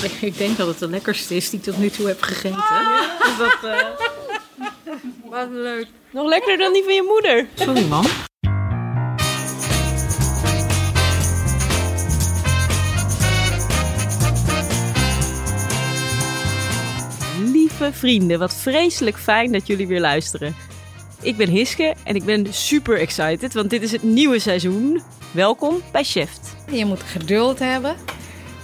Ik denk dat het de lekkerste is die ik tot nu toe heb gegeten. Dus dat, eh, Wat leuk. Nog lekkerder dan die van je moeder. Sorry, man. Lieve vrienden, wat vreselijk fijn dat jullie weer luisteren. Ik ben Hiske en ik ben super excited, want dit is het nieuwe seizoen. Welkom bij Chef. Je moet geduld hebben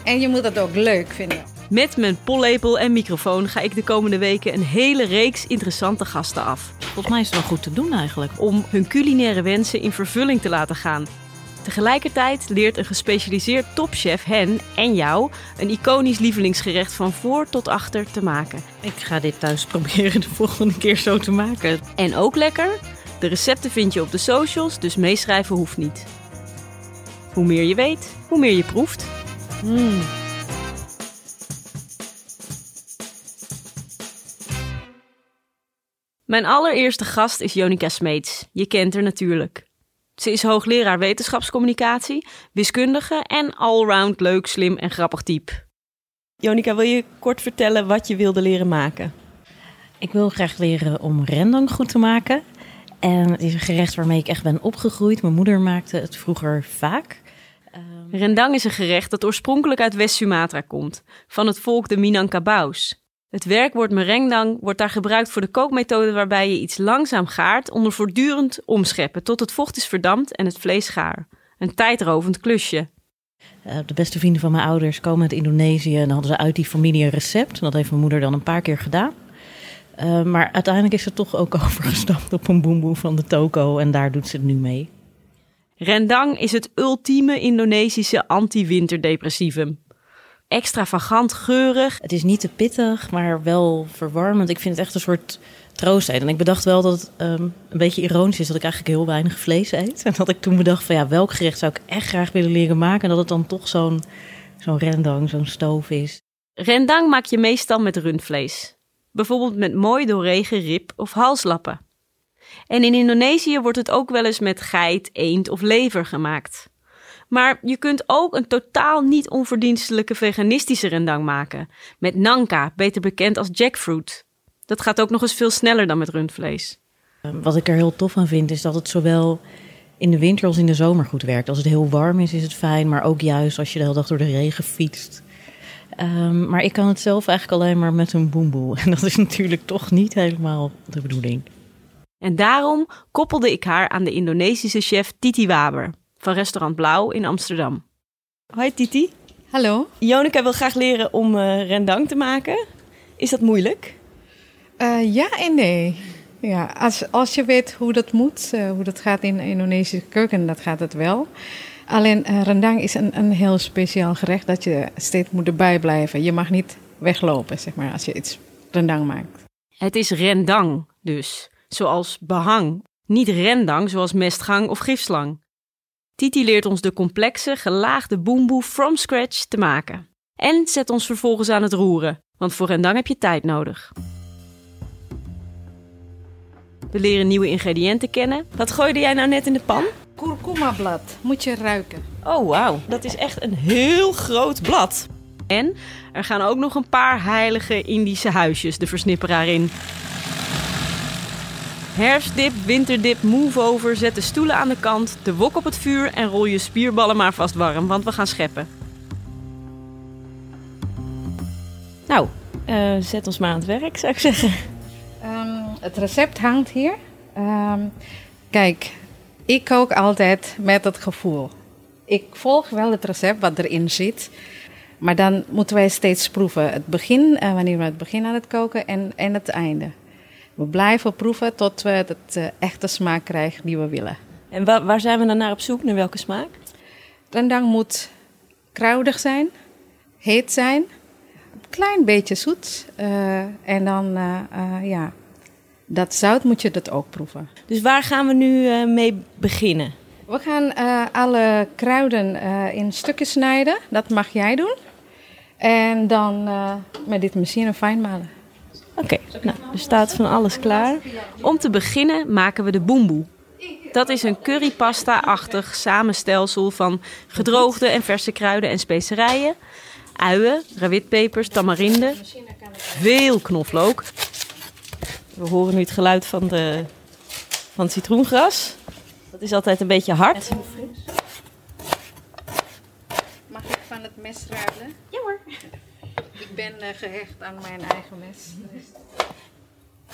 en je moet het ook leuk vinden. Met mijn pollepel en microfoon ga ik de komende weken een hele reeks interessante gasten af. Volgens mij is het wel goed te doen eigenlijk. Om hun culinaire wensen in vervulling te laten gaan. Tegelijkertijd leert een gespecialiseerd topchef hen en jou een iconisch lievelingsgerecht van voor tot achter te maken. Ik ga dit thuis proberen de volgende keer zo te maken. En ook lekker, de recepten vind je op de socials, dus meeschrijven hoeft niet. Hoe meer je weet, hoe meer je proeft. Mm. Mijn allereerste gast is Jonica Smeets. Je kent haar natuurlijk. Ze is hoogleraar wetenschapscommunicatie, wiskundige en allround leuk, slim en grappig type. Jonica, wil je kort vertellen wat je wilde leren maken? Ik wil graag leren om rendang goed te maken. En het is een gerecht waarmee ik echt ben opgegroeid. Mijn moeder maakte het vroeger vaak. Rendang is een gerecht dat oorspronkelijk uit West-Sumatra komt, van het volk de Minangkabaus. Het werkwoord merengdang wordt daar gebruikt voor de kookmethode waarbij je iets langzaam gaart onder voortdurend omscheppen tot het vocht is verdampt en het vlees gaar. Een tijdrovend klusje. Uh, de beste vrienden van mijn ouders komen uit Indonesië en hadden ze uit die familie een recept. Dat heeft mijn moeder dan een paar keer gedaan. Uh, maar uiteindelijk is ze toch ook overgestapt op een boemboe van de toko en daar doet ze het nu mee. Rendang is het ultieme Indonesische anti-winterdepressivum. Extravagant geurig. Het is niet te pittig, maar wel verwarmend. Ik vind het echt een soort troostheid. En ik bedacht wel dat het um, een beetje ironisch is dat ik eigenlijk heel weinig vlees eet. En dat ik toen bedacht van ja, welk gerecht zou ik echt graag willen leren maken. En dat het dan toch zo'n zo'n rendang, zo'n stoof is. Rendang maak je meestal met rundvlees. Bijvoorbeeld met mooi doorregen rib of halslappen. En in Indonesië wordt het ook wel eens met geit, eend of lever gemaakt. Maar je kunt ook een totaal niet onverdienstelijke veganistische rendang maken. Met nanka, beter bekend als jackfruit. Dat gaat ook nog eens veel sneller dan met rundvlees. Wat ik er heel tof aan vind is dat het zowel in de winter als in de zomer goed werkt. Als het heel warm is, is het fijn. Maar ook juist als je de hele dag door de regen fietst. Um, maar ik kan het zelf eigenlijk alleen maar met een boemboe. En dat is natuurlijk toch niet helemaal de bedoeling. En daarom koppelde ik haar aan de Indonesische chef Titi Waber van restaurant Blauw in Amsterdam. Hoi Titi. Hallo. Jonica wil graag leren om uh, rendang te maken. Is dat moeilijk? Uh, ja en nee. Ja, als, als je weet hoe dat moet, uh, hoe dat gaat in de Indonesische keuken, dat gaat het wel. Alleen rendang is een, een heel speciaal gerecht dat je steeds moet erbij blijven. Je mag niet weglopen, zeg maar, als je iets rendang maakt. Het is rendang dus, zoals behang. Niet rendang zoals mestgang of gifslang. Titi leert ons de complexe, gelaagde boemboe from scratch te maken. En zet ons vervolgens aan het roeren, want voor rendang heb je tijd nodig. We leren nieuwe ingrediënten kennen. Wat gooide jij nou net in de pan? Kurkumablad, moet je ruiken. Oh, wauw. Dat is echt een heel groot blad. En er gaan ook nog een paar heilige Indische huisjes de versnipperaar in. Herfstdip, winterdip, move over, zet de stoelen aan de kant, de wok op het vuur en rol je spierballen maar vast warm, want we gaan scheppen. Nou, uh, zet ons maar aan het werk, zou ik zeggen. Um, het recept hangt hier. Um, kijk, ik kook altijd met het gevoel. Ik volg wel het recept wat erin zit. Maar dan moeten wij steeds proeven. Het begin, uh, wanneer we het begin aan het koken en, en het einde. We blijven proeven tot we het uh, echte smaak krijgen die we willen. En wa waar zijn we dan naar op zoek? Naar welke smaak? Rendang moet kruidig zijn, heet zijn, een klein beetje zoet. Uh, en dan, uh, ja, dat zout moet je dat ook proeven. Dus waar gaan we nu mee beginnen? We gaan alle kruiden in stukken snijden. Dat mag jij doen. En dan met dit machine fijn malen. Oké, okay, nou, er staat van alles klaar. Om te beginnen maken we de boemboe. Dat is een currypasta-achtig samenstelsel van gedroogde en verse kruiden en specerijen. uien, rawitpepers, tamarinde, veel knoflook. We horen nu het geluid van, de, van het citroengras. Dat is altijd een beetje hard. Mag ik van het mes ruilen? Ja hoor. Ik ben eh, gehecht aan mijn eigen mes.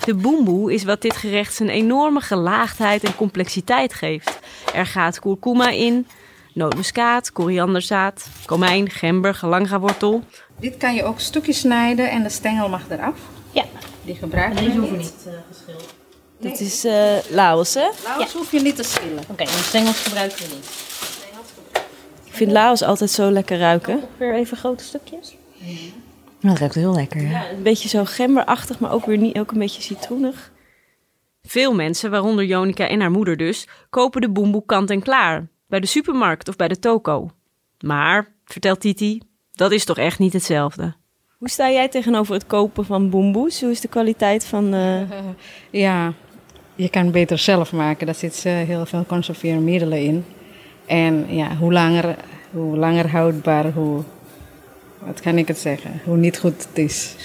De boemboe is wat dit gerecht zijn enorme gelaagdheid en complexiteit geeft. Er gaat kurkuma in, nootmuskaat, korianderzaad, komijn, gember, galangawortel. Dit kan je ook stukjes snijden en de stengel mag eraf. Ja, Die gebruiken we niet. niet geschild. Dit is eh Laos, hè? Laos hoef je niet te schillen. Oké, en stengels gebruiken we niet. Ik vind Laos altijd zo lekker ruiken. Weer even grote stukjes. Dat ruikt heel lekker, ja. Ja, een beetje zo gemberachtig, maar ook weer niet, ook een beetje citroenig. Veel mensen, waaronder Jonica en haar moeder dus, kopen de boemboe kant en klaar. Bij de supermarkt of bij de toko. Maar, vertelt Titi, dat is toch echt niet hetzelfde. Hoe sta jij tegenover het kopen van boemboes? Hoe is de kwaliteit van... eh, Ja, je kan het beter zelf maken. Daar zit eh, heel veel conserverende middelen in. En ja, hoe langer, hoe langer houdbaar, hoe... Wat kan ik het zeggen? Hoe niet goed het is.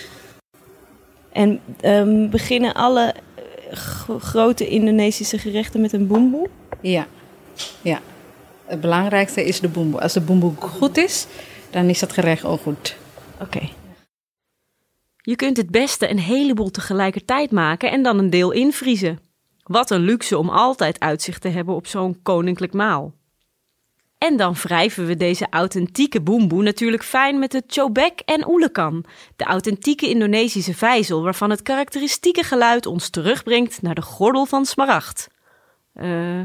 En ehm, beginnen alle eh, gro- grote Indonesische gerechten met een boemboe? Ja, ja. Het belangrijkste is de boemboe. Als de boemboe goed is, dan is het gerecht ook goed. Oké. Je kunt het beste een heleboel tegelijkertijd maken en dan een deel invriezen. Wat een luxe om altijd uitzicht te hebben op zo'n koninklijk maal. En dan wrijven we deze authentieke boemboe natuurlijk fijn met de chobek en oelekan, de authentieke Indonesische vijzel waarvan het karakteristieke geluid ons terugbrengt naar de gordel van smaragd. Eh,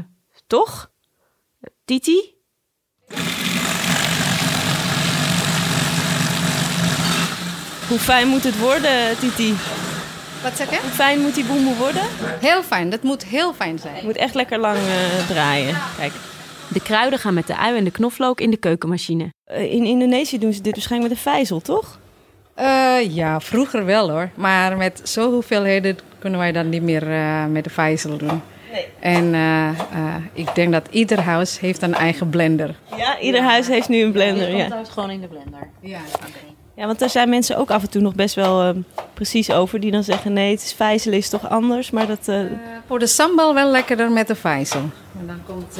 toch? Titi? Hoe fijn moet het worden, Titi? Wat zeg je? Hoe fijn moet die boemboe worden? Heel fijn. Dat moet heel fijn zijn. Het moet echt lekker lang eh, draaien. Kijk. De kruiden gaan met de ui en de knoflook in de keukenmachine. Eh, in Indonesië doen ze dit waarschijnlijk met een vijzel, toch? Eh, ja, vroeger wel hoor. Maar met zo'n hoeveelheden kunnen wij dat niet meer eh, met de vijzel doen. Nee. En eh, eh, ik denk dat ieder huis heeft een eigen blender. Ja, ieder huis heeft nu een blender. Het Ja. komt uit gewoon in de blender. Ja. ja, want daar zijn mensen ook af en toe nog best wel precies over. Die dan zeggen, nee, het is vijzelen is toch anders. Maar dat... eh, voor de sambal wel lekkerder met de vijzel. En dan komt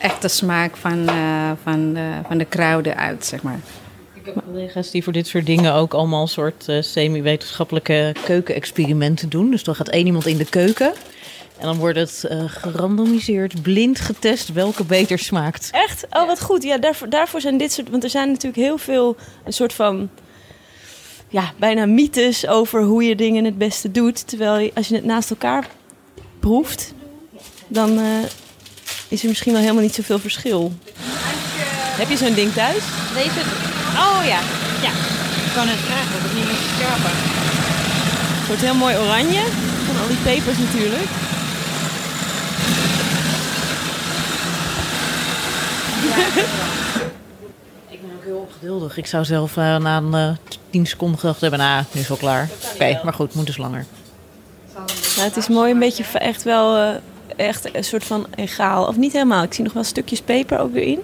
eh, de echte smaak van, eh, van, de, van de kruiden uit, zeg maar. Ik heb collega's die voor dit soort dingen ook allemaal een soort eh, semi-wetenschappelijke keukenexperimenten doen. Dus dan gaat één iemand in de keuken. En dan wordt het eh, gerandomiseerd, blind getest welke beter smaakt. Echt? Oh, wat goed. Ja, daarvoor, daarvoor zijn dit soort... Want er zijn natuurlijk heel veel een soort van... Ja, bijna mythes over hoe je dingen het beste doet. Terwijl je, als je het naast elkaar proeft... dan eh, is er misschien wel helemaal niet zoveel verschil. Heb je zo'n ding thuis? Deze? Oh ja, ja. Ik kan het vragen, dat het niet meer scherper. Het wordt heel mooi oranje. Van al die pepers natuurlijk. Ik ben ook heel ongeduldig. Ik zou zelf eh, na een eh, 10 seconden gedacht hebben, nou, nu is het wel klaar. Oké, maar goed, moet dus langer. Nou, het is mooi, een beetje echt wel eh, echt een soort van egaal. Of niet helemaal. Ik zie nog wel stukjes peper ook weer in.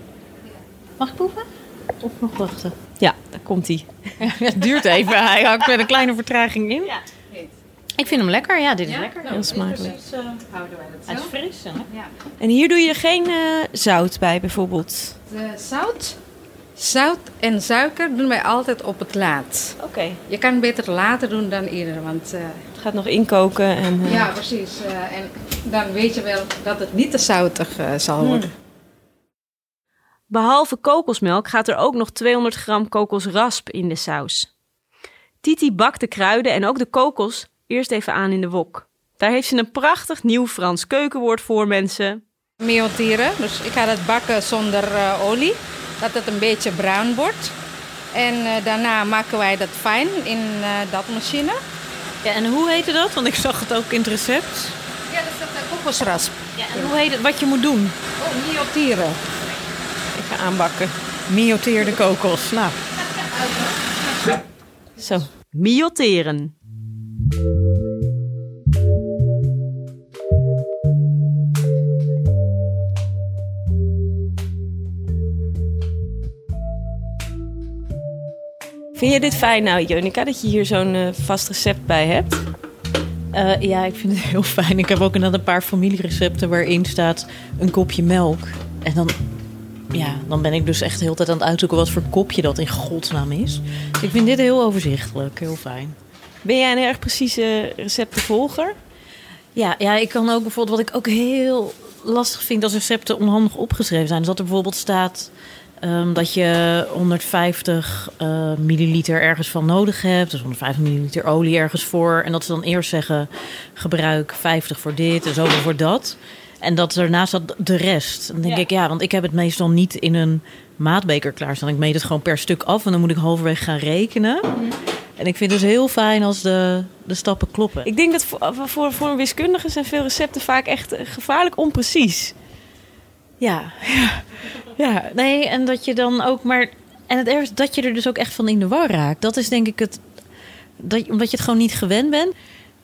Mag ik proeven? Of nog wachten? Ja, daar komt hij. het duurt even. Hij hakt met een kleine vertraging in. Ik vind hem lekker. Ja, dit is lekker. Heel smakelijk. Houden wij Hij is dat fris. hè? En hier doe je er geen eh, zout bij bijvoorbeeld. De zout, zout en suiker doen wij altijd op het laat. Oké. Je kan beter later doen dan eerder, want... eh, Het gaat nog inkoken en... eh, Ja, precies. Eh, en dan weet je wel dat het niet te zoutig eh, zal Hmm. worden. Behalve kokosmelk gaat er ook nog 200 gram kokosrasp in de saus. Titi bakt de kruiden en ook de kokos eerst even aan in de wok. Daar heeft ze een prachtig nieuw Frans keukenwoord voor mensen. Mioteren, dus ik ga het bakken zonder eh, olie, dat het een beetje bruin wordt. En eh, daarna maken wij dat fijn in eh, dat machine. Ja, en hoe heette dat? Want ik zag het ook in het recept. Ja, dat is dat uh, kokosrasp. Ja, en hoe heet het? Wat je moet doen? Oh. Ik ga aanbakken. Mioteerde kokos. Nou, Zo. Mioteren. Vind je dit fijn nou, Jonica, dat je hier zo'n uh, vast recept bij hebt? Uh, ja, ik vind het heel fijn. Ik heb ook inderdaad een paar familierecepten waarin staat een kopje melk. En dan, ja, dan ben ik dus echt de hele tijd aan het uitzoeken wat voor kopje dat in godsnaam is. Dus ik vind dit heel overzichtelijk, heel fijn. Ben jij een erg precieze receptenvolger? Ja, ja, ik kan ook bijvoorbeeld, wat ik ook heel lastig vind als recepten onhandig opgeschreven zijn, is dat er bijvoorbeeld staat um, dat je 150 uh, eh, milliliter ergens van nodig hebt, dus 150 milliliter olie ergens voor, en dat ze dan eerst zeggen gebruik 50 voor dit en zoveel voor dat. En dat ernaast dat de rest. Dan denk ja. ik, ja, want ik heb het meestal niet in een maatbeker klaarstaan. Ik meet het gewoon per stuk af en dan moet ik halverwege gaan rekenen. Mm en ik vind het dus heel fijn als de, de stappen kloppen. Ik denk dat voor, voor, voor een wiskundige zijn veel recepten vaak echt gevaarlijk onprecies. Ja, ja, ja. Nee, en dat je dan ook maar... En het ergste dat je er dus ook echt van in de war raakt. Dat is denk ik het... Dat, omdat je het gewoon niet gewend bent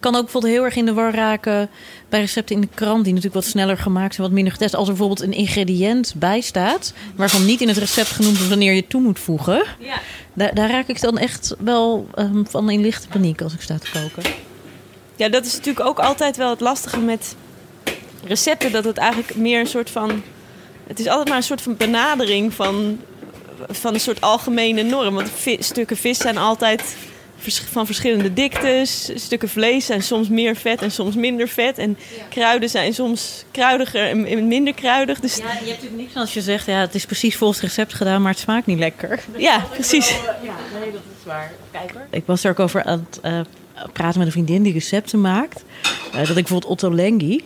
kan ook bijvoorbeeld heel erg in de war raken bij recepten in de krant, die natuurlijk wat sneller gemaakt zijn, wat minder getest. Als er bijvoorbeeld een ingrediënt bij staat, waarvan niet in het recept genoemd is wanneer je toe moet voegen. Ja. Daar, daar raak ik dan echt wel um, van in lichte paniek als ik sta te koken. Ja, dat is natuurlijk ook altijd wel het lastige met recepten, dat het eigenlijk meer een soort van. Het is altijd maar een soort van benadering van, van een soort algemene norm. Want stukken vis zijn altijd van verschillende diktes. Stukken vlees zijn soms meer vet en soms minder vet. En kruiden zijn soms kruidiger en minder kruidig. Dus ja, je hebt natuurlijk niks als je zegt... ja, het is precies volgens het recept gedaan, maar het smaakt niet lekker. Ja, precies. Ja, nee, dat is waar. Kijk hoor. Ik was er ook over aan het uh, praten met een vriendin die recepten maakt. Uh, dat ik bijvoorbeeld Otto Lengi...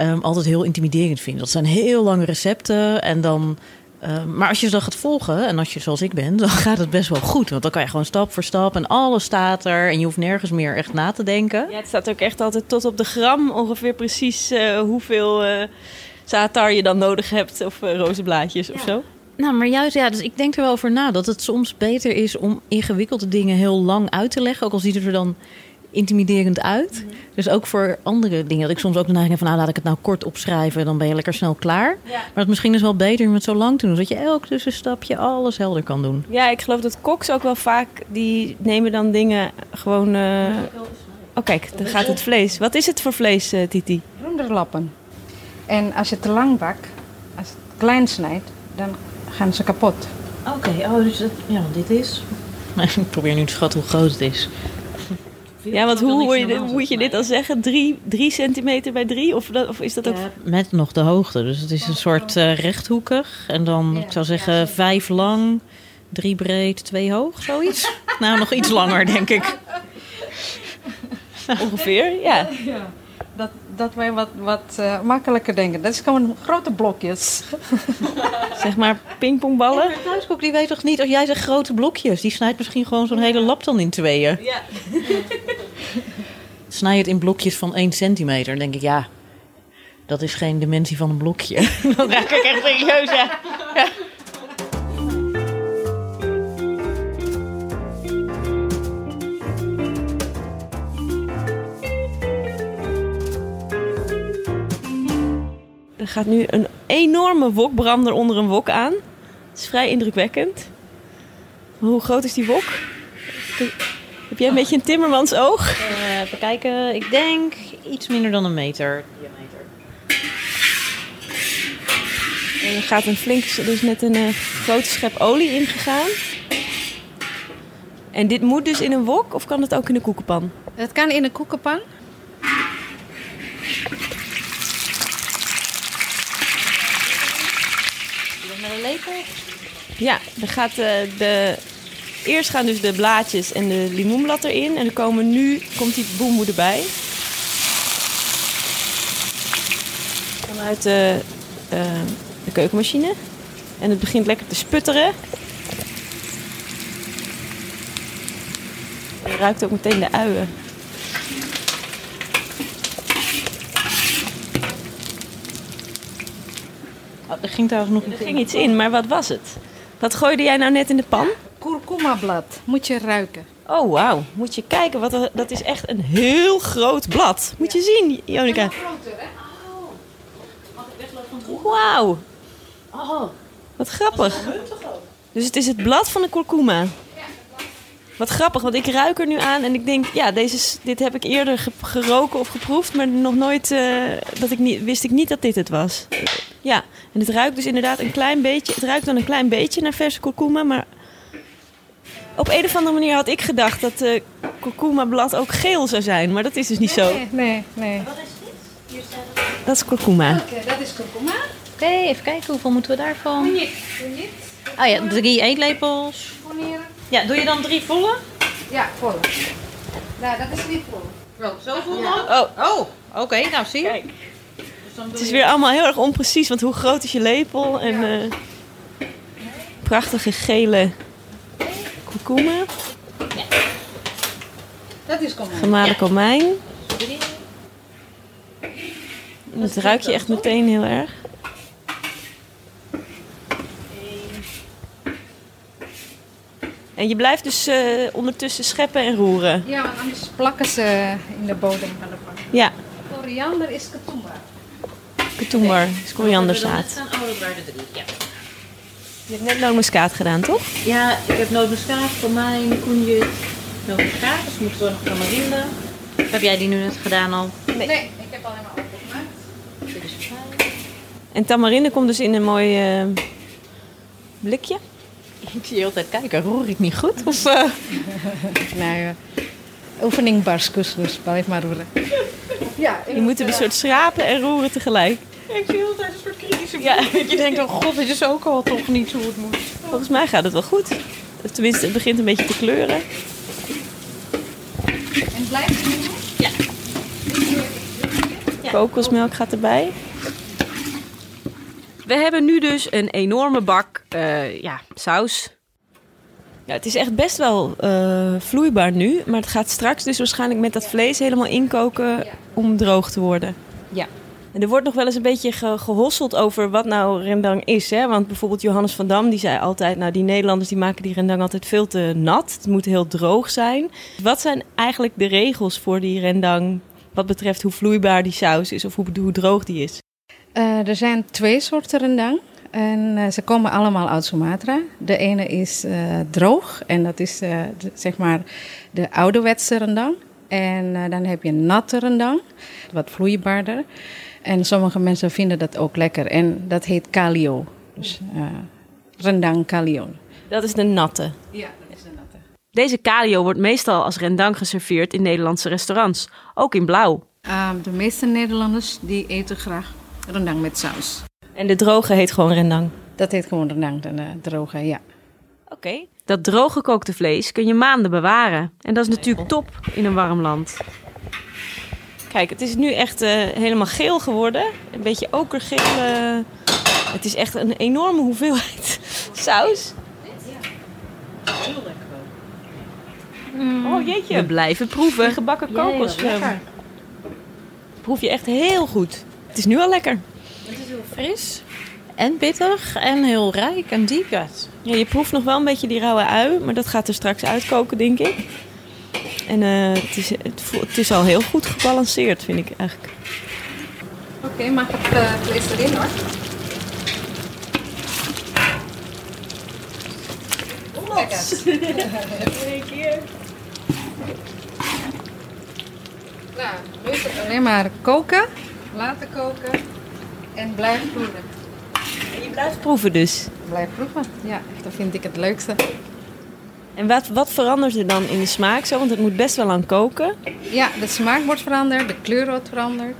Um, altijd heel intimiderend vind. Dat zijn heel lange recepten en dan uh, maar als je ze dan gaat volgen, en als je zoals ik ben, dan gaat het best wel goed. Want dan kan je gewoon stap voor stap en alles staat er. En je hoeft nergens meer echt na te denken. Ja, het staat ook echt altijd tot op de gram ongeveer precies uh, hoeveel uh, zatar je dan nodig hebt. Of rozenblaadjes ja. of zo. Nou, maar juist, ja, dus ik denk er wel over na dat het soms beter is om ingewikkelde dingen heel lang uit te leggen. Ook al ziet het er dan intimiderend uit. Dus ook voor andere dingen. Dat ik soms ook de neiging van, nou laat ik het nou kort opschrijven, dan ben je lekker snel klaar. Maar het misschien is wel beter om het zo lang te doen, zodat je elk tussenstapje alles helder kan doen. Ja, ik geloof dat koks ook wel vaak, die nemen dan dingen gewoon... Uh... Oh kijk, dan gaat het vlees. Wat is het voor vlees, uh, Titi? Runderlappen. En als je te lang bakt, als het klein snijdt, dan gaan ze kapot. Oké, oh, dus dat, ja, dit is... ik probeer nu te schatten hoe groot het is. Ja, want hoe je, moet je dit dan zeggen? Drie, drie centimeter bij drie? Of, of is dat ook... met nog de hoogte. Dus het is een soort uh, rechthoekig. En dan, ik zou zeggen, vijf lang, drie breed, twee hoog, zoiets. nou, nog iets langer, denk ik. Ongeveer, ja. Dat, wij wat, wat uh, makkelijker denken. Dat is gewoon grote blokjes. zeg maar pingpongballen. Ja, die weet toch niet, als jij zegt grote blokjes, die snijdt misschien gewoon zo'n hele lap dan in tweeën. Ja. Snij het in blokjes van 1 centimeter, dan denk ik ja, dat is geen dimensie van een blokje. dan raak ik echt serieus, ja. ja. Er gaat nu een enorme wokbrander onder een wok aan. Het is vrij indrukwekkend. Hoe groot is die wok? Heb jij een beetje een timmermans oog? Uh, even kijken. Ik denk iets minder dan een meter diameter. En er gaat een flink, dus net een uh, grote schep olie ingegaan. En dit moet dus in een wok of kan het ook in een koekenpan? Het kan in een koekenpan. Ja, gaat uh, de... Eerst gaan dus de blaadjes en de limoenblad erin. En dan komen nu komt die boemboe erbij. Vanuit de, uh, de keukenmachine. En het begint lekker te sputteren. Je ruikt ook meteen de uien. Er ging trouwens nog er ging iets in, maar wat was het? Wat gooide jij nou net in de pan? Kurkuma-blad. Moet je ruiken. Oh, wauw. Moet je kijken. Wat dat is echt een heel groot blad. Moet je zien, Jonica. groter, hè? Oh. Wauw. Oh. Wat grappig. Dus het is het blad van de kurkuma. Wat grappig, want ik ruik er nu aan en ik denk, ja, deze, is- dit heb ik eerder ge- geroken of geproefd, maar nog nooit, eh, dat ik niet, wist ik niet dat dit het was. Ja, en het ruikt dus inderdaad een klein beetje, het ruikt dan een klein beetje naar verse kurkuma, maar op een of andere manier had ik gedacht dat uh, kurkuma blad ook geel zou zijn, maar dat is dus niet zo. Nee, nee, nee. Dat is kurkuma. Oké, dat is kurkuma. Oké, even kijken hoeveel moeten we daarvan. Niet, niet. Oh ja, drie eetlepels. Ja, doe je dan drie volle? Ja, vol. Nou, dat is niet vol. Wel, zo vol Oh, Oh, oké, nou zie je. kijk. Het is weer allemaal heel erg onprecies, want hoe groot is je lepel? En eh, prachtige gele kurkuma. Dat is komijn. Gemalen komijn. Dat ruik je echt meteen heel erg. En je blijft dus eh, ondertussen scheppen en roeren. Ja, want anders plakken ze in de bodem van de pan. Ja, Koriander is ketumbar. Ketumbar, is korianderzaad. Oh, dat waren de drie, ja. Je hebt net nootmuskaat gedaan, toch? Ja, ik heb nootmuskaat, komijn, courgette, nootmuskaat. Dus moeten we nog tamarinde. Heb jij die nu net gedaan al? Nee, ik heb alleen maar. Dit is fijn. En tamarinde komt dus in een mooi eh, blikje. Ik zie je altijd kijken, roer ik niet goed? Of, eh? Nou, oefening bars couscous. Blijf maar roeren. Ja, Je moet hem een soort schrapen en roeren tegelijk. Ik zie altijd een soort kritische ja. Je denkt, oh god, dit is ook al toch niet hoe het moet. Volgens mij gaat het wel goed. Tenminste, het begint een beetje te kleuren. En blijf je Kokosmelk gaat erbij. We hebben nu dus een enorme bak eh, ja, saus. Ja, het is echt best wel eh, vloeibaar nu. Maar het gaat straks dus waarschijnlijk met dat vlees helemaal inkoken om droog te worden. Ja. Er wordt nog wel eens een beetje ge- gehosseld over wat nou rendang is. Hè? Want bijvoorbeeld Johannes van Dam die zei altijd... nou, die Nederlanders die maken die rendang altijd veel te nat. Het moet heel droog zijn. Wat zijn eigenlijk de regels voor die rendang... wat betreft hoe vloeibaar die saus is of hoe, hoe droog die is? Eh, er zijn twee soorten rendang. En eh, ze komen allemaal uit Sumatra. De ene is eh, droog en dat is zeg maar de ouderwetse rendang. En dan heb je natte rendang, wat vloeibaarder. En sommige mensen vinden dat ook lekker. En dat heet kalio. Dus eh, rendang kalio. Dat is de natte. Ja, dat is de natte. Deze calio wordt meestal als rendang geserveerd in Nederlandse restaurants. Ook in blauw. Ehm, de meeste Nederlanders die eten graag rendang met saus. En de droge heet gewoon rendang. Dat heet gewoon rendang, de droge, ja. Oké. Dat droog gekookte vlees kun je maanden bewaren. En dat is natuurlijk top in een warm land. Kijk, het is nu echt eh, helemaal geel geworden. Een beetje okergeel. eh. Het is echt een enorme hoeveelheid saus. Oh jeetje. We blijven proeven. Die gebakken kokos. eh, proef je echt heel goed. Het is nu al lekker. Het is heel fris en pittig en heel rijk en diep. Ja, je proeft nog wel een beetje die rauwe ui, maar dat gaat er straks uitkoken, denk ik. En eh, het, is, het, is al heel goed gebalanceerd, vind ik eigenlijk. Oké, mag ik het uh, vlees erin hoor? Kijk eens. Nou, nu is het alleen maar koken, laten koken en blijven proeven. En je blijft proeven dus. Blijf proeven, ja, dat vind ik het leukste. En wat, wat verandert er dan in de smaak zo? Want het moet best wel lang koken. Ja, de smaak wordt veranderd, de kleur wordt veranderd.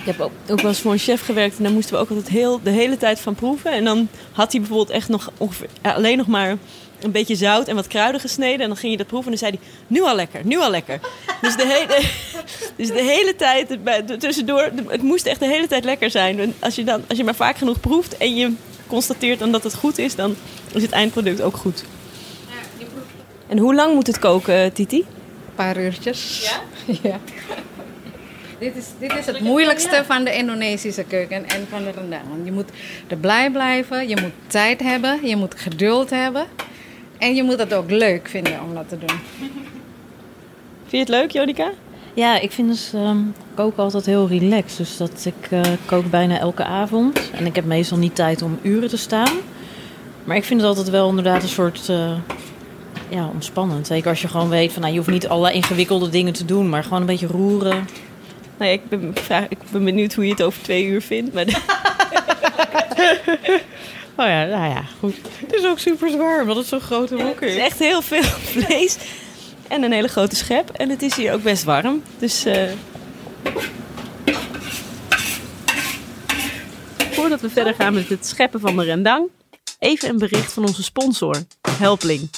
Ik heb ook, ook wel eens voor een chef gewerkt en daar moesten we ook altijd heel, de hele tijd van proeven. En dan had hij bijvoorbeeld echt nog ongeveer, alleen nog maar een beetje zout en wat kruiden gesneden. En dan ging je dat proeven en dan zei hij, nu al lekker, nu al lekker. Dus de hele, dus de hele tijd, tussendoor, het moest echt de hele tijd lekker zijn. En als je, dan, als je maar vaak genoeg proeft en je constateert dan dat het goed is, dan is het eindproduct ook goed. En hoe lang moet het koken, Titi? Een paar uurtjes. Ja? ja. Dit is, dit is het moeilijkste van de Indonesische keuken en van de rendang. Want je moet er blij blijven, je moet tijd hebben, je moet geduld hebben. En je moet het ook leuk vinden om dat te doen. Vind je het leuk, Jonica? Ja, ik vind dus ehm, koken altijd heel relaxed. Dus dat ik eh, kook bijna elke avond. En ik heb meestal niet tijd om uren te staan. Maar ik vind het altijd wel inderdaad een soort... eh, ja, ontspannend. Zeker als je gewoon weet van nou, je hoeft niet alle ingewikkelde dingen te doen, maar gewoon een beetje roeren. Nou ja, ik ben, ik vraag, ik ben benieuwd hoe je het over twee uur vindt. Maar Oh ja, nou ja, goed. Het is ook super zwaar, omdat het zo'n grote wok het is is. echt heel veel vlees en een hele grote schep. En het is hier ook best warm. Dus eh, voordat we verder gaan met het scheppen van de rendang, even een bericht van onze sponsor, Helpling.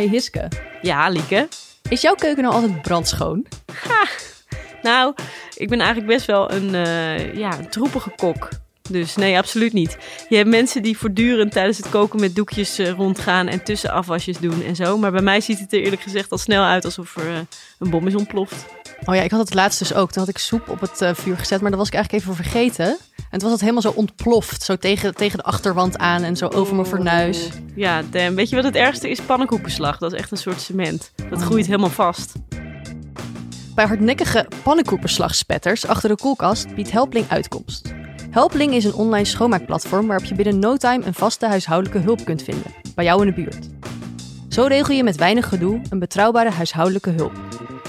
Hey Hiske, Ja, Lieke. is jouw keuken nou altijd brandschoon? Nou, ik ben eigenlijk best wel een, eh, ja, een troepige kok. Dus nee, absoluut niet. Je hebt mensen die voortdurend tijdens het koken met doekjes eh, rondgaan en tussenafwasjes doen en zo. Maar bij mij ziet het er eerlijk gezegd al snel uit alsof er eh, een bom is ontploft. Oh ja, ik had het laatst dus ook. Toen had ik soep op het vuur gezet, maar dat was ik eigenlijk even vergeten. En toen was het helemaal zo ontploft. Zo tegen, tegen de achterwand aan en zo over mijn fornuis. Ja, damn. weet je wat het ergste is? Pannenkoekenslag. Dat is echt een soort cement. Dat groeit helemaal vast. Bij hardnekkige pannenkoeperslagspetters achter de koelkast biedt Helpling uitkomst. Helpling is een online schoonmaakplatform waarop je binnen no time een vaste huishoudelijke hulp kunt vinden, bij jou in de buurt. Zo regel je met weinig gedoe een betrouwbare huishoudelijke hulp.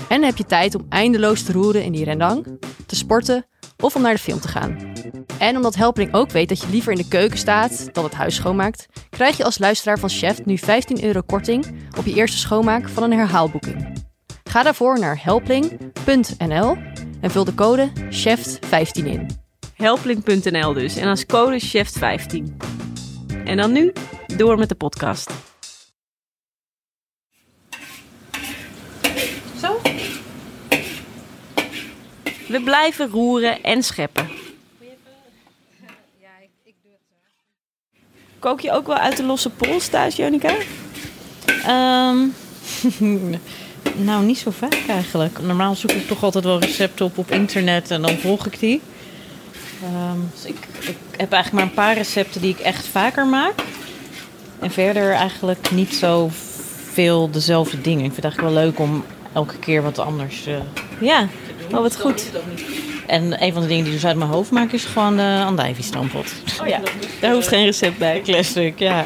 En heb je tijd om eindeloos te roeren in die rendang, te sporten of om naar de film te gaan. En omdat Helpling ook weet dat je liever in de keuken staat dan het huis schoonmaakt, krijg je als luisteraar van Chef nu 15 euro korting op je eerste schoonmaak van een herhaalboeking. Ga daarvoor naar helpling.nl en vul de code CHEF15 in. Helpling.nl dus. En als code CHEF15. En dan nu door met de podcast. Zo? We blijven roeren en scheppen. Kook je ook wel uit de losse pols thuis, Jonica? Ehm, nou, niet zo vaak eigenlijk. Normaal zoek ik toch altijd wel recepten op op internet en dan volg ik die. Ehm, dus ik, ik heb eigenlijk maar een paar recepten die ik echt vaker maak. En verder eigenlijk niet zo veel dezelfde dingen. Ik vind het eigenlijk wel leuk om elke keer wat anders eh, Ja, oh wat goed. En een van de dingen die dus uit mijn hoofd maak is gewoon de andijvie-stampot. Oh ja, daar hoeft geen recept bij. Classic, ja.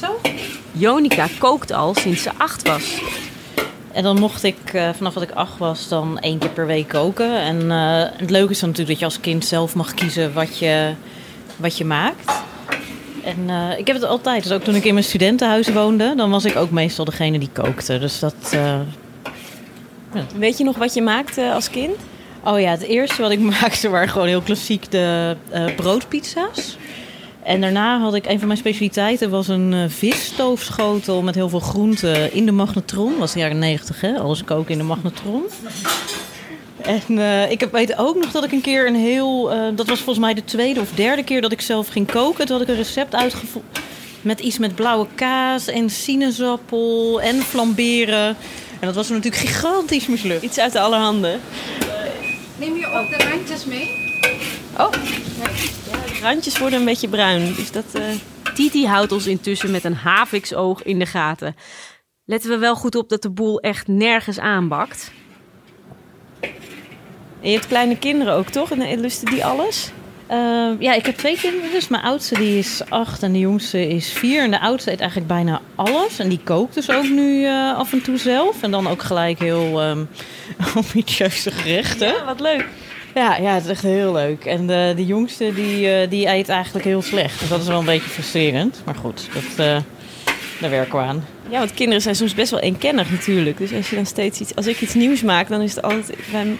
Zo? Jonica kookt al sinds ze acht was. En dan mocht ik eh, vanaf dat ik acht was dan één keer per week koken. En eh, het leuke is dan natuurlijk dat je als kind zelf mag kiezen wat je, wat je maakt. En eh, ik heb het altijd. Dus ook toen ik in mijn studentenhuis woonde, dan was ik ook meestal degene die kookte. Dus dat... eh, Weet je nog wat je maakte als kind? Oh ja, het eerste wat ik maakte waren gewoon heel klassiek de eh, broodpizza's. En daarna had ik, een van mijn specialiteiten was een visstoofschotel met heel veel groenten in de magnetron. Dat was de jaren negentig, hè? Alles koken in de magnetron. En eh, ik heb weet ook nog dat ik een keer een heel... eh, dat was volgens mij de tweede of derde keer dat ik zelf ging koken. Toen had ik een recept uitgevoerd met iets met blauwe kaas en sinaasappel en flamberen. En dat was natuurlijk gigantisch mislukt. Iets uit de allerhande. Neem je ook de randjes mee? Oh, de randjes worden een beetje bruin. Dus dat, eh, Titi houdt ons intussen met een haviksoog in de gaten. Letten we wel goed op dat de boel echt nergens aanbakt. En je hebt kleine kinderen ook, toch? En lusten die alles? Eh, ja, ik heb twee kinderen. Dus mijn oudste die is acht en de jongste is vier. En de oudste eet eigenlijk bijna alles. En die kookt dus ook nu eh, af en toe zelf. En dan ook gelijk heel um, ambitieuze gerechten. Ja. Ja, wat leuk. Ja, het is echt heel leuk. En de, de jongste die, eh, die eet eigenlijk heel slecht. Dus dat is wel een beetje frustrerend. Maar goed, dat, eh, daar werken we aan. Ja, want kinderen zijn soms best wel eenkennig natuurlijk. Dus als je dan steeds iets, als ik iets nieuws maak, dan is het altijd,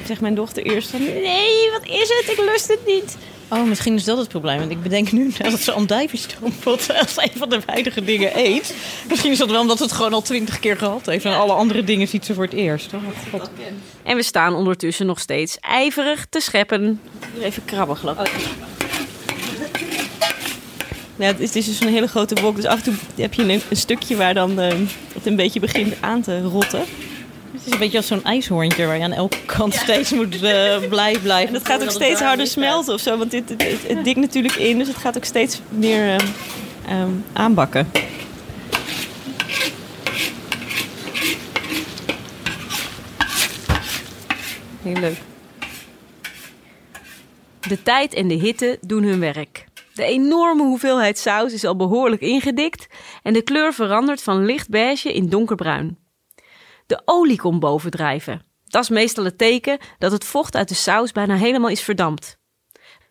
zegt mijn dochter eerst van, nee, wat is het? Ik lust het niet. Oh, misschien is dat het probleem. Want ik bedenk nu dat ze andijviestompot als een van de weinige dingen eet. Misschien is dat wel omdat het gewoon al twintig keer gehad heeft. En alle andere dingen ziet ze voor het eerst. Oh, God. En we staan ondertussen nog steeds ijverig te scheppen. Even krabben, geloof ik. Ja, het, is, het is dus een hele grote wok, dus af en toe heb je een, een stukje waar dan eh, het een beetje begint aan te rotten. Het is een beetje als zo'n ijshoorntje waar je aan elke kant steeds moet eh, blij blijven. En dat gaat ook steeds harder smelten of zo, want dit, het, het, het dikt natuurlijk in, dus het gaat ook steeds meer eh, ehm, aanbakken. Heel leuk. De tijd en de hitte doen hun werk. De enorme hoeveelheid saus is al behoorlijk ingedikt en de kleur verandert van licht beige in donkerbruin. De olie komt bovendrijven. Dat is meestal het teken dat het vocht uit de saus bijna helemaal is verdampt.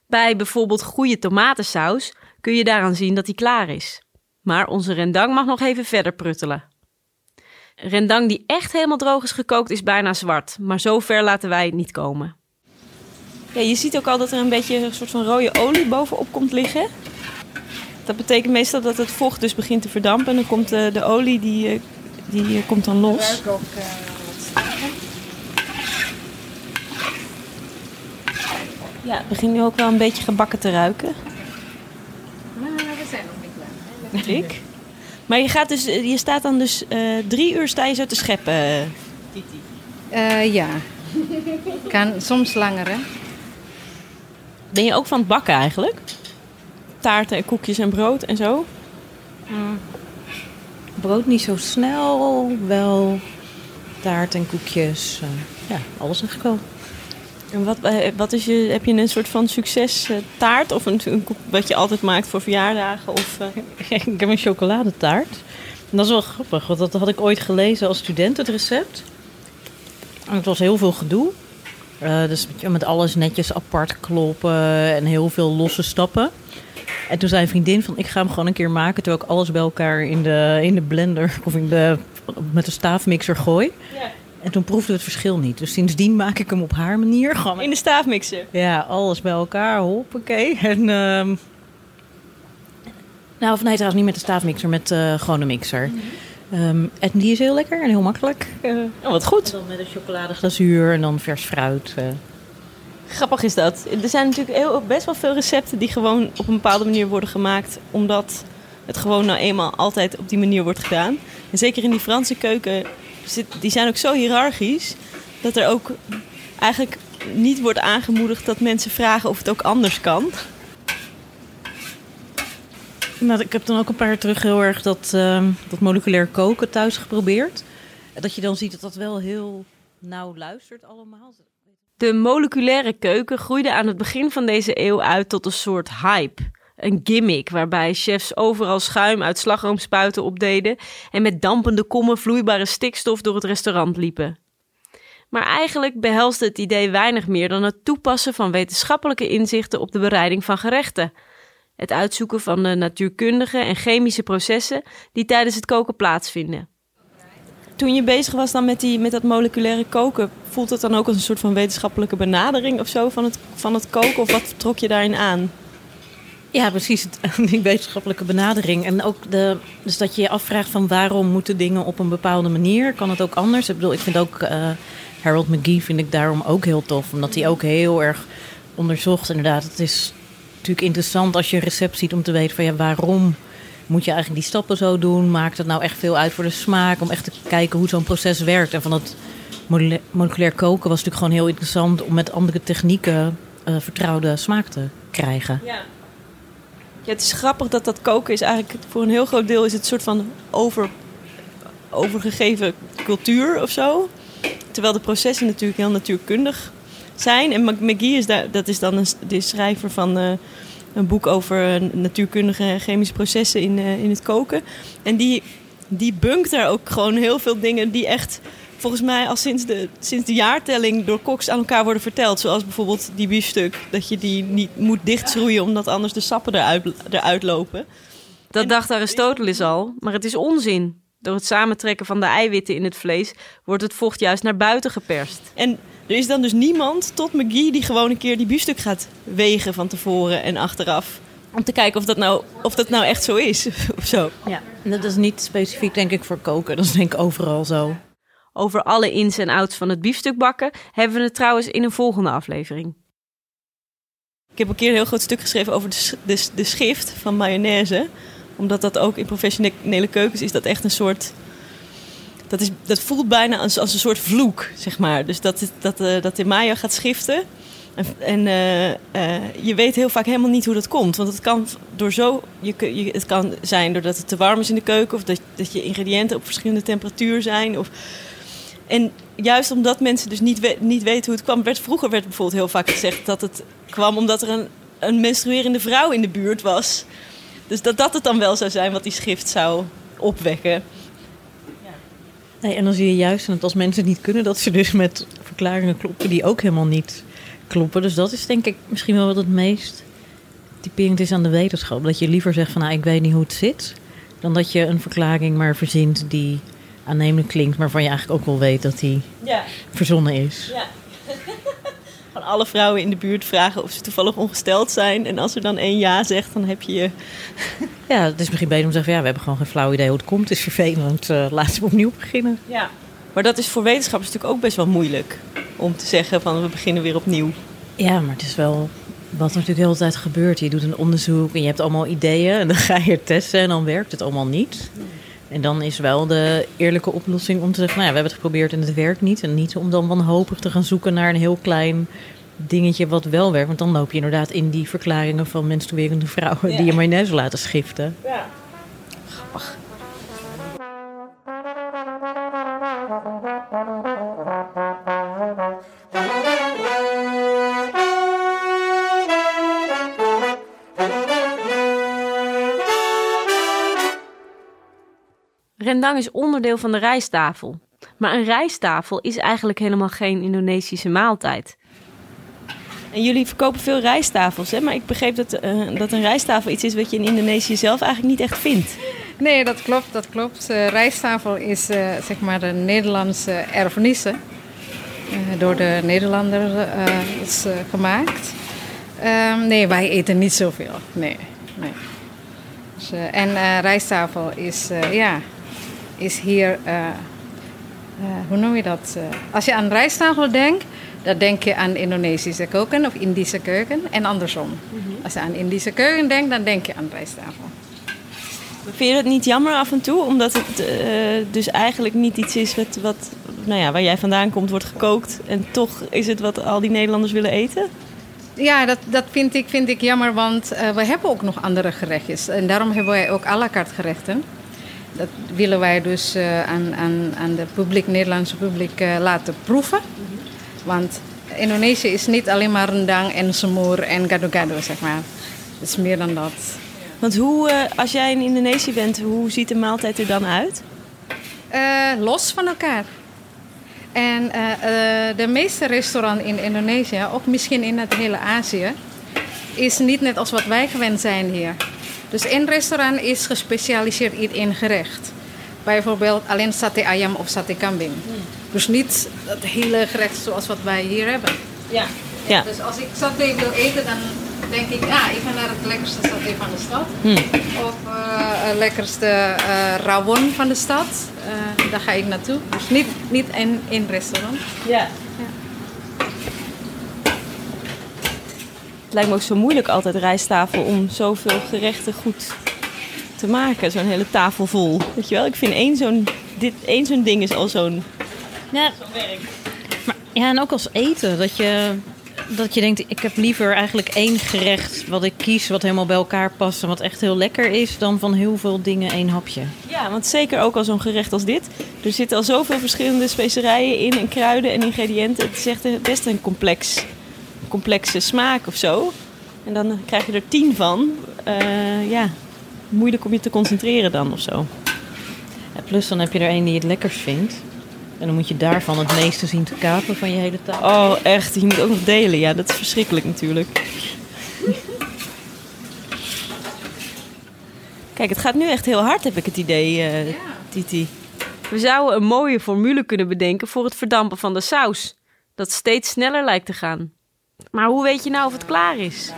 Bij bijvoorbeeld goede tomatensaus kun je daaraan zien dat die klaar is. Maar onze rendang mag nog even verder pruttelen. Rendang die echt helemaal droog is gekookt is bijna zwart, maar zo ver laten wij het niet komen. Ja, je ziet ook al dat er een beetje een soort van rode olie bovenop komt liggen. Dat betekent meestal dat het vocht dus begint te verdampen en dan komt de, de olie die, eh, die eh, komt dan los. ook Ja, het begint nu ook wel een beetje gebakken te ruiken. Maar we zijn nog niet klaar. Ik. Maar je, gaat dus, je staat dan dus eh, drie uur sta je zo te scheppen. Eh, ja. kan soms langer, hè? Ben je ook van het bakken eigenlijk? Taarten en koekjes en brood en zo? Brood niet zo snel, wel taart en koekjes. eh, ja, alles eigenlijk wel. En wat, eh, wat is je, heb je een soort van succes eh, taart of een, wat je altijd maakt voor verjaardagen? Of, ik heb een chocoladetaart. En dat is wel grappig, want dat had ik ooit gelezen als student, het recept. En het was heel veel gedoe. Eh, dus met- met alles netjes apart kloppen en heel veel losse stappen. En toen zei een vriendin van, ik ga hem gewoon een keer maken... terwijl ik alles bij elkaar in de, in de blender of in de, met de staafmixer gooi. Ja. En toen proefde we het verschil niet. Dus sindsdien maak ik hem op haar manier. Gewoon in de staafmixer. ja, alles bij elkaar, hoppakee. En, ehm nou, of nee, trouwens niet met de staafmixer, met eh gewoon een mixer. Ehm, en die is heel lekker en heel makkelijk. Oh, wat goed. dan met een chocoladeglazuur en dan vers fruit. eh. Grappig is dat. Er zijn natuurlijk heel, best wel veel recepten die gewoon op een bepaalde manier worden gemaakt. Omdat het gewoon nou eenmaal altijd op die manier wordt gedaan. En zeker in die Franse keuken, zit, die zijn ook zo hiërarchisch. Dat er ook eigenlijk niet wordt aangemoedigd dat mensen vragen of het ook anders kan. Nou, ik heb dan ook een paar jaar terug heel erg dat, ehm, dat moleculair koken thuis geprobeerd. Dat je dan ziet dat dat wel heel nauw luistert allemaal. De moleculaire keuken groeide aan het begin van deze eeuw uit tot een soort hype. Een gimmick waarbij chefs overal schuim uit slagroomspuiten opdeden en met dampende kommen vloeibare stikstof door het restaurant liepen. Maar eigenlijk behelste het idee weinig meer dan het toepassen van wetenschappelijke inzichten op de bereiding van gerechten. Het uitzoeken van de natuurkundige en chemische processen die tijdens het koken plaatsvinden. Toen je bezig was dan met, die, met dat moleculaire koken, voelt het dan ook als een soort van wetenschappelijke benadering of zo van het, van het koken? Of wat trok je daarin aan? Ja, precies. Het, die wetenschappelijke benadering. En ook de, dus dat je je afvraagt van waarom moeten dingen op een bepaalde manier? Kan het ook anders? Ik bedoel, ik vind ook eh, Harold McGee vind ik daarom ook heel tof. Omdat hij ook heel erg onderzocht. Inderdaad, het is natuurlijk interessant als je een recept ziet om te weten van ja, waarom moet je eigenlijk die stappen zo doen? Maakt het nou echt veel uit voor de smaak? Om echt te kijken hoe zo'n proces werkt. En van dat mole- moleculair koken was natuurlijk gewoon heel interessant om met andere technieken eh, vertrouwde smaak te krijgen. Ja. ja. Het is grappig dat dat koken is eigenlijk voor een heel groot deel is het soort van over, overgegeven cultuur of zo. Terwijl de processen natuurlijk heel natuurkundig zijn. En Mc- McGee is, daar, dat is dan een, de schrijver van eh, een boek over eh, natuurkundige en chemische processen in, eh, in het koken. En die, die bunkt daar ook gewoon heel veel dingen die echt volgens mij al sinds de, sinds de jaartelling door koks aan elkaar worden verteld. Zoals bijvoorbeeld die biefstuk, dat je die niet moet dichtschroeien omdat anders de sappen eruit, eruit lopen. Dat dacht Aristoteles al, maar het is onzin. Door het samentrekken van de eiwitten in het vlees wordt het vocht juist naar buiten geperst. En er is dan dus niemand tot McGee die gewoon een keer die biefstuk gaat wegen van tevoren en achteraf. Om te kijken of dat nou, of dat nou echt zo is of zo. Ja, en dat is niet specifiek denk ik voor koken. Dat is denk ik overal zo. Over alle ins en outs van het biefstuk bakken hebben we het trouwens in een volgende aflevering. Ik heb een keer een heel groot stuk geschreven over de, de, de schrift van mayonaise. Omdat dat ook in professionele keukens is dat echt een soort... Dat, dat voelt bijna als, als een soort vloek, zeg maar. Dus dat, dat, eh, dat de mayo gaat schiften. En, en eh, eh, je weet heel vaak helemaal niet hoe dat komt. Want het kan door zo. Je, het kan zijn doordat het te warm is in de keuken. Of dat, dat je ingrediënten op verschillende temperatuur zijn. Of, en juist omdat mensen dus niet, niet weten hoe het kwam, werd vroeger werd bijvoorbeeld heel vaak gezegd dat het kwam omdat er een, een menstruerende vrouw in de buurt was. Dus dat dat het dan wel zou zijn wat die schrift zou opwekken. Nee, en dan zie je juist dat als mensen het niet kunnen, dat ze dus met verklaringen kloppen die ook helemaal niet kloppen. Dus dat is denk ik misschien wel wat het meest typerend is aan de wetenschap. Dat je liever zegt van nou, ik weet niet hoe het zit, dan dat je een verklaring maar verzint die aannemelijk klinkt, maar van je eigenlijk ook wel weet dat die Ja, verzonnen is. ja. Van alle vrouwen in de buurt vragen of ze toevallig ongesteld zijn. En als er dan één ja zegt, dan heb je je... Ja, het is misschien beter om te zeggen ja, we hebben gewoon geen flauw idee hoe het komt. Het is vervelend, eh laten we opnieuw beginnen. Ja. Maar dat is voor wetenschappers natuurlijk ook best wel moeilijk. Om te zeggen van we beginnen weer opnieuw. Ja, maar het is wel wat er natuurlijk de hele tijd gebeurt. Je doet een onderzoek en je hebt allemaal ideeën en dan ga je het testen en dan werkt het allemaal niet. En dan is wel de eerlijke oplossing om te zeggen, nou ja, we hebben het geprobeerd en het werkt niet. En niet om dan wanhopig te gaan zoeken naar een heel klein dingetje wat wel werkt. Want dan loop je inderdaad in die verklaringen van menstruerende vrouwen die je mayonaise laten schiften. Rendang is onderdeel van de rijsttafel. Maar een rijsttafel is eigenlijk helemaal geen Indonesische maaltijd. En jullie verkopen veel rijsttafels, hè? Maar ik begreep dat, eh, dat een rijsttafel iets is wat je in Indonesië zelf eigenlijk niet echt vindt. Nee, dat klopt, dat klopt. Eh rijsttafel is eh, zeg maar de Nederlandse erfenisse. eh, door de Nederlanders eh, is gemaakt. Ehm, nee, wij eten niet zoveel. Nee, nee. Dus, en eh rijsttafel is, eh, ja, is hier, eh, eh, hoe noem je dat? Eh, als je aan rijsttafel denkt, dan denk je aan Indonesische keuken of Indische keuken en andersom. Als je aan Indische keuken denkt, dan denk je aan rijsttafel. Vind je dat niet jammer af en toe? Omdat het dus eigenlijk niet iets is wat, wat nou ja, waar jij vandaan komt, wordt gekookt. En toch is het wat al die Nederlanders willen eten? Ja, dat, dat vind, ik, vind ik jammer, want we hebben ook nog andere gerechtjes. En daarom hebben wij ook à la carte gerechten. Dat willen wij dus eh, aan, aan, aan de publiek, Nederlandse publiek eh, laten proeven. Want Indonesië is niet alleen maar rendang en semoer en gado-gado, zeg maar. Het is meer dan dat. Want hoe, eh, als jij in Indonesië bent, hoe ziet de maaltijd er dan uit? Los van elkaar. En de meeste restaurants in Indonesië, ook misschien in het hele Azië, is niet net als wat wij gewend zijn hier. Dus één restaurant is gespecialiseerd in één gerecht. Bijvoorbeeld alleen sate ayam of sate kambing. Dus niet het hele gerecht zoals wat wij hier hebben. Ja. ja. Dus als ik saté wil eten, dan denk ik, ja, ik ga naar het lekkerste saté van de stad. Of eh, het lekkerste eh rawon van de stad. Eh, daar ga ik naartoe. Dus niet, niet in één restaurant. Ja. Het lijkt me ook zo moeilijk altijd rijsttafel om zoveel gerechten goed te maken. Zo'n hele tafel vol. Weet je wel? Ik vind één zo'n, dit, één zo'n ding is al zo'n... Ja, maar, ja, en ook als eten. Dat je, dat je denkt, ik heb liever eigenlijk één gerecht wat ik kies... wat helemaal bij elkaar past en wat echt heel lekker is... dan van heel veel dingen één hapje. Ja, want zeker ook al zo'n gerecht als dit. Er zitten al zoveel verschillende specerijen in en kruiden en ingrediënten. Het is echt best een complex, complexe smaak of zo. En dan krijg je er tien van. Eh, ja, moeilijk om je te concentreren dan of zo. Ja, plus dan heb je er één die het lekkerst vindt... en dan moet je daarvan het meeste zien te kapen van je hele tafel. Oh, echt. Je moet ook nog delen. Ja, dat is verschrikkelijk natuurlijk. Kijk, het gaat nu echt heel hard, heb ik het idee, eh, Titi. We zouden een mooie formule kunnen bedenken voor het verdampen van de saus. Dat steeds sneller lijkt te gaan. Maar hoe weet je nou of het klaar is?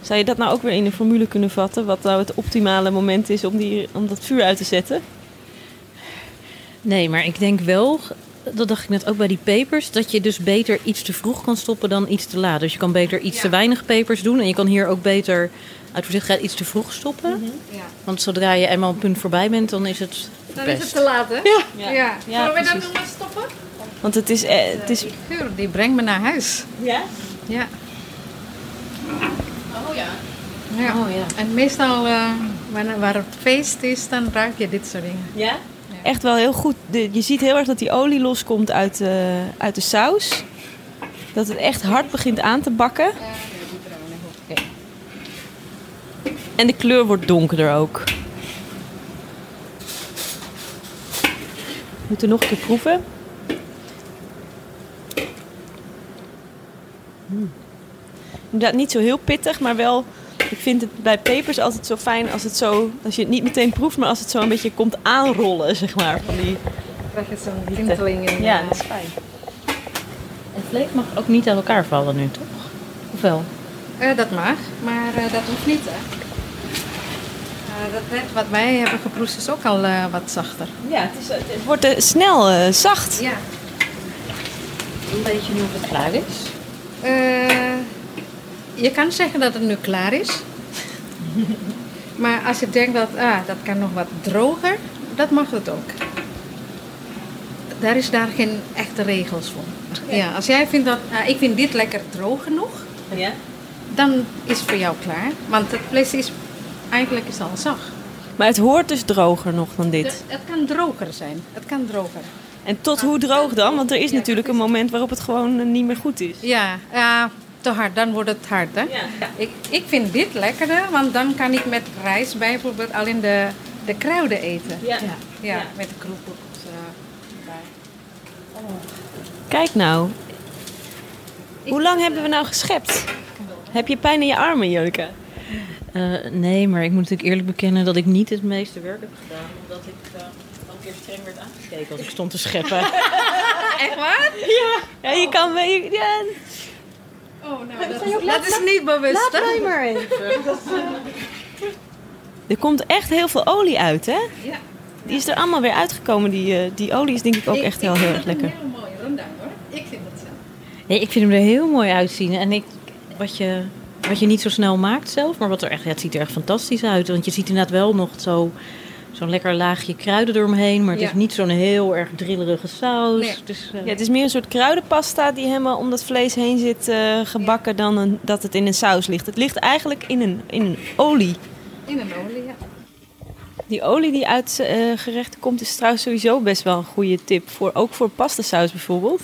Zou je dat nou ook weer in een formule kunnen vatten? Wat nou het optimale moment is om, die, om dat vuur uit te zetten? Nee, maar ik denk wel, dat dacht ik net ook bij die pepers, dat je dus beter iets te vroeg kan stoppen dan iets te laat. Dus je kan beter iets te weinig pepers doen en je kan hier ook beter uit voorzichtigheid iets te vroeg stoppen. Ja. Want zodra je eenmaal een punt voorbij bent, dan is het Dan is het best. te laat, hè? Ja. ja. Ja, Zullen we nu maar stoppen? Want het is... eh, het is Geur, die brengt me naar huis. ja? Ja. Oh ja. ja. Oh, ja. En meestal, eh, wanneer waar het feest is, dan ruik je dit soort dingen. Ja? echt wel heel goed. De, je ziet heel erg dat die olie loskomt uit, eh, uit de saus. Dat het echt hard begint aan te bakken. En de kleur wordt donkerder ook. We moeten nog een keer proeven. Mm. Inderdaad niet zo heel pittig, maar wel... Ik vind het bij pepers altijd zo fijn als het zo... Als je het niet meteen proeft, maar als het zo een beetje komt aanrollen, zeg maar. Van die... krijg je zo'n tinteling in. Ja, eh, dat is fijn. En vlees mag ook niet uit elkaar vallen nu, toch? Of wel? eh, dat mag, maar eh, dat hoeft niet. Hè. Eh, dat net wat wij hebben geproefd is ook al eh, wat zachter. Ja, het, is, het wordt snel eh, zacht. Ja. Weet je nu of het klaar is? Eh, je kan zeggen dat het nu klaar is. maar als je denkt dat ah, dat kan nog wat droger, dat mag het ook. Daar is daar geen echte regels voor. Ja, als jij vindt dat, ah, ik vind dit lekker droog genoeg, Ja? dan is het voor jou klaar. Want het vlees is, eigenlijk is al zacht. Maar het hoort dus droger nog dan dit. Het kan droger zijn. Het kan droger. En tot hoe droog dan? Want er is natuurlijk een moment waarop het gewoon eh, niet meer goed is. Ja, ja, te hard, dan wordt het hard. Hè? Ik, ik vind dit lekkerder, want dan kan ik met rijst bijvoorbeeld alleen de, de kruiden eten. Ja. Ja, Ja. met de eh, bij. Kijk nou. Hoe lang hebben we nou geschept? Heb je pijn in je armen, Jonica? Eh, nee, maar ik moet natuurlijk eerlijk bekennen dat ik niet het meeste werk heb gedaan. Omdat ik uh, een keer streng werd aangekeken als ik stond te scheppen. Echt waar? Ja, je kan je- Ja. Oh, nou, dat, is, dat is niet bewust. hè? maar even. Er komt echt heel veel olie uit, hè? Ja. Die is er allemaal weer uitgekomen. Die, eh, die olie is denk ik ook Ik- echt ik heel, heel erg lekker. Heel mooie rendang hoor. Ik vind het zo. Nee, ik vind hem er heel mooi uitzien. En ik, wat, je, wat je niet zo snel maakt zelf, maar wat er echt, ja, het ziet er echt fantastisch uit. Want je ziet inderdaad wel nog zo, zo'n lekker laagje kruiden eromheen. Maar het Ja. is niet zo'n heel erg drillerige saus. Nee. Dus, eh, Ja, het is meer een soort kruidenpasta die helemaal om dat vlees heen zit eh, gebakken dan een, dat het in een saus ligt. Het ligt eigenlijk in een, in een olie. In een olie, ja. Die olie die uit eh, gerechten komt is trouwens sowieso best wel een goede tip. Voor, ook voor pastasaus bijvoorbeeld.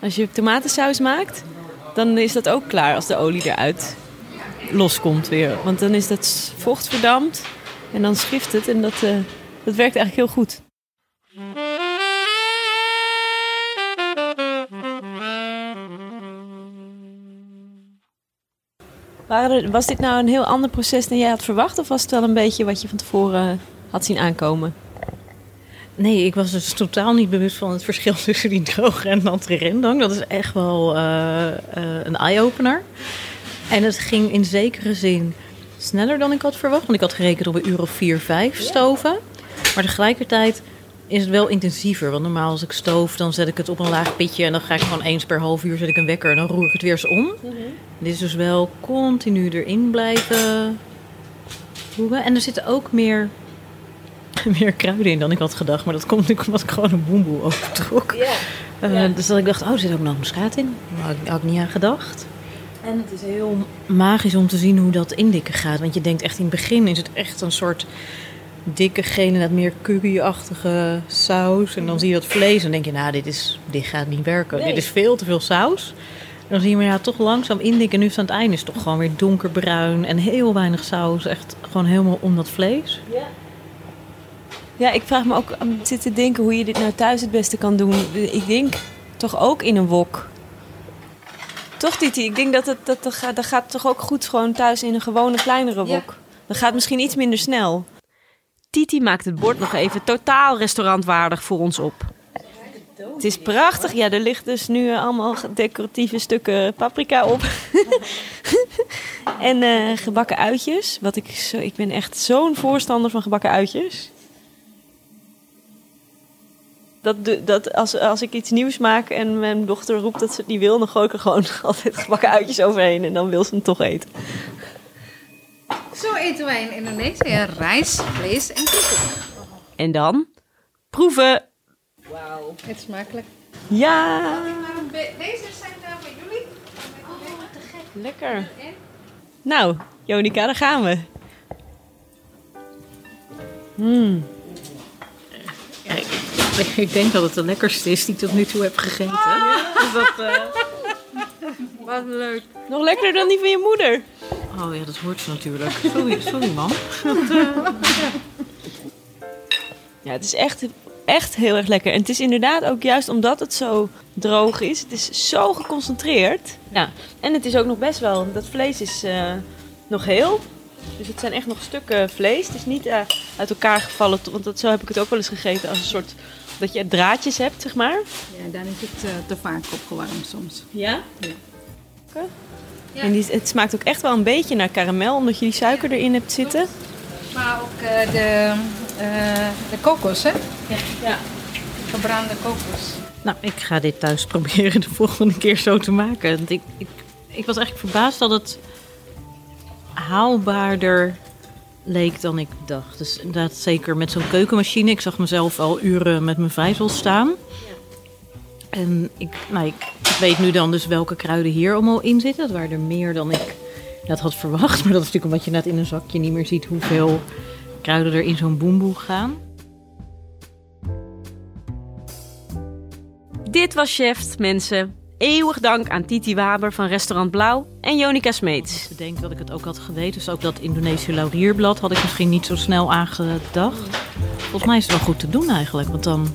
Als je tomatensaus maakt, dan is dat ook klaar als de olie eruit loskomt weer. Want dan is dat vocht verdampt en dan schift het en dat, eh, dat werkt eigenlijk heel goed. Was dit nou een heel ander proces dan jij had verwacht? Of was het wel een beetje wat je van tevoren had zien aankomen? Nee, ik was dus totaal niet bewust van het verschil tussen die droge en natte rendang. Dat is echt wel eh, eh, een eye-opener. En het ging in zekere zin sneller dan ik had verwacht. Want ik had gerekend op een uur of 4, 5 stoven. Maar tegelijkertijd is het wel intensiever. Want normaal als ik stoof, dan zet ik het op een laag pitje. En dan ga ik gewoon eens per half uur zet ik een wekker. En dan roer ik het weer eens om. Dit is dus wel continu erin blijven roeren. En er zitten ook meer meer kruiden in dan ik had gedacht. Maar dat komt natuurlijk omdat ik gewoon een boemboe overtrok. Eh, Dus dat ik dacht, oh, er zit ook nog muskaat in. Daar had ik, had ik niet aan gedacht. En het is heel magisch om te zien hoe dat indikken gaat. Want je denkt echt in het begin is het echt een soort dikke, geen inderdaad meer curryachtige saus. En dan zie je dat vlees en denk je, nou, dit, is, dit gaat niet werken. Dit is veel te veel saus. En dan zie je maar ja, toch langzaam indikken. En nu is het aan het einde is het toch gewoon weer donkerbruin en heel weinig saus. Echt gewoon helemaal om dat vlees. Ja, ik vraag me ook aan zitten denken hoe je dit nou thuis het beste kan doen. Ik denk toch ook in een wok. Toch, Titi? Ik denk dat het, dat, dat, gaat, dat gaat toch ook goed gewoon thuis in een gewone kleinere Ja. wok. Dat gaat misschien iets minder snel. Titi maakt het bord nog even totaal restaurantwaardig voor ons op. Het is prachtig. Ja, er ligt dus nu eh, allemaal decoratieve stukken paprika op. en eh, gebakken uitjes. Wat ik, zo, ik ben echt zo'n voorstander van gebakken uitjes. Dat, dat als, als ik iets nieuws maak en mijn dochter roept dat ze het niet wil, dan gooi ik er gewoon altijd gebakken uitjes overheen en dan wil ze hem toch eten. Zo eten wij in Indonesië rijst, vlees en koeken. En dan proeven. Het is makkelijk. Ja, Deze zijn daar voor jullie. lekker. Nou, Jonica, daar gaan we. Hmm. Ja, ik denk dat het de lekkerste is die ik tot nu toe heb gegeten. Dus dat, eh, Wat leuk. Nog lekkerder dan die van je moeder. Oh ja, dat hoort ze natuurlijk. Sorry, sorry man. Ja, het is echt, echt heel erg lekker. En het is inderdaad ook juist omdat het zo droog is. Het is zo geconcentreerd. Ja. En het is ook nog best wel... Dat vlees is eh, nog heel. Dus het zijn echt nog stukken vlees. Het is niet eh, uit elkaar gevallen. Want dat, zo heb ik het ook wel eens gegeten. Als een soort... Dat je draadjes hebt, zeg maar. Ja, dan is het eh, te vaak opgewarmd soms. Ja? Ja. Oké. Ja. En die, het smaakt ook echt wel een beetje naar karamel. Omdat je die suiker erin hebt zitten. Maar ook eh, de, eh, de kokos, hè? Ja. Gebrande kokos. Nou, ik ga dit thuis proberen de volgende keer zo te maken. Want ik, ik, ik was eigenlijk verbaasd dat het haalbaarder leek dan ik dacht. Dus inderdaad, zeker met zo'n keukenmachine. Ik zag mezelf al uren met mijn vijzel staan. En ik, nou, ik, weet nu dan dus welke kruiden hier allemaal in zitten. Dat waren er meer dan ik dat had verwacht. Maar dat is natuurlijk omdat je net in een zakje niet meer ziet hoeveel kruiden er in zo'n boemboe gaan. Dit was Chef, mensen. Eeuwig dank aan Titi Waber van Restaurant Blauw en Jonica Smeets. Ik denk dat ik het ook had geweten. Dus ook dat Indonesië Laurierblad had ik misschien niet zo snel aangedacht. Volgens mij is het wel goed te doen eigenlijk. Want dan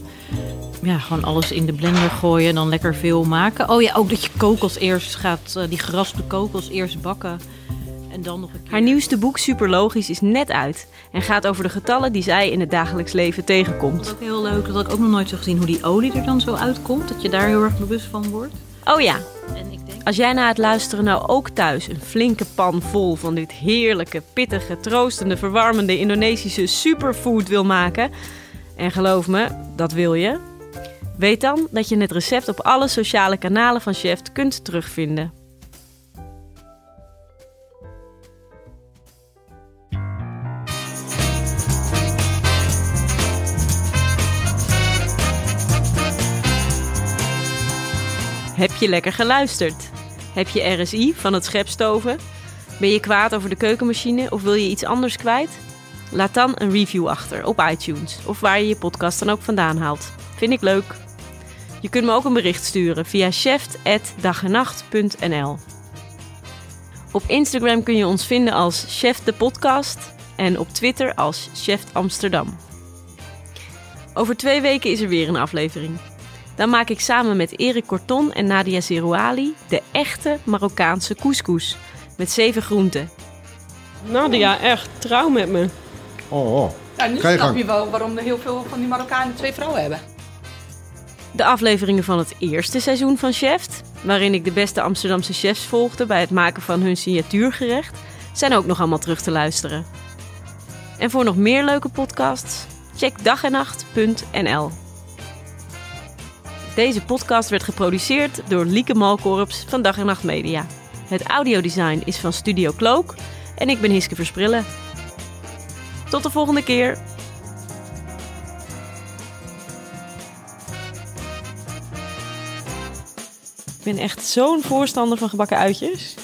ja, gewoon alles in de blender gooien en dan lekker veel maken. Oh ja, ook dat je kokos eerst gaat, eh, die geraspte kokos eerst bakken. En dan nog een keer... Haar nieuwste boek Superlogisch is net uit en gaat over de getallen die zij in het dagelijks leven tegenkomt. Ook heel leuk, dat had ik ook nog nooit zo gezien hoe die olie er dan zo uitkomt. Dat je daar heel erg bewust van wordt. Oh ja, En ik denk... als jij na het luisteren nou ook thuis een flinke pan vol van dit heerlijke, pittige, troostende, verwarmende Indonesische superfood wil maken, en geloof me, dat wil je, weet dan dat je het recept op alle sociale kanalen van Chef kunt terugvinden. Heb je lekker geluisterd? Heb je RSI van het schepstoven? Ben je kwaad over de keukenmachine of wil je iets anders kwijt? Laat dan een review achter op iTunes of waar je je podcast dan ook vandaan haalt. Vind ik leuk. Je kunt me ook een bericht sturen via chef.dagenacht.nl. Op Instagram kun je ons vinden als Chef de Podcast en op Twitter als Chef Amsterdam. Over twee weken is er weer een aflevering. Dan maak ik samen met Erik Corton en Nadia Zerouali de echte Marokkaanse couscous met zeven groenten. Nadia, echt, trouw met me. Oh, oh. Ja, nu Ga je snap gang. je wel waarom er heel veel van die Marokkanen twee vrouwen hebben. De afleveringen van het eerste seizoen van Chef, waarin ik de beste Amsterdamse chefs volgde bij het maken van hun signatuurgerecht, zijn ook nog allemaal terug te luisteren. En voor nog meer leuke podcasts, check dagenacht.nl. Deze podcast werd geproduceerd door Lieke Malkorps van Dag en Nacht Media. Het audiodesign is van Studio Cloak en ik ben Hiske Versprillen. Tot de volgende keer! Ik ben echt zo'n voorstander van gebakken uitjes.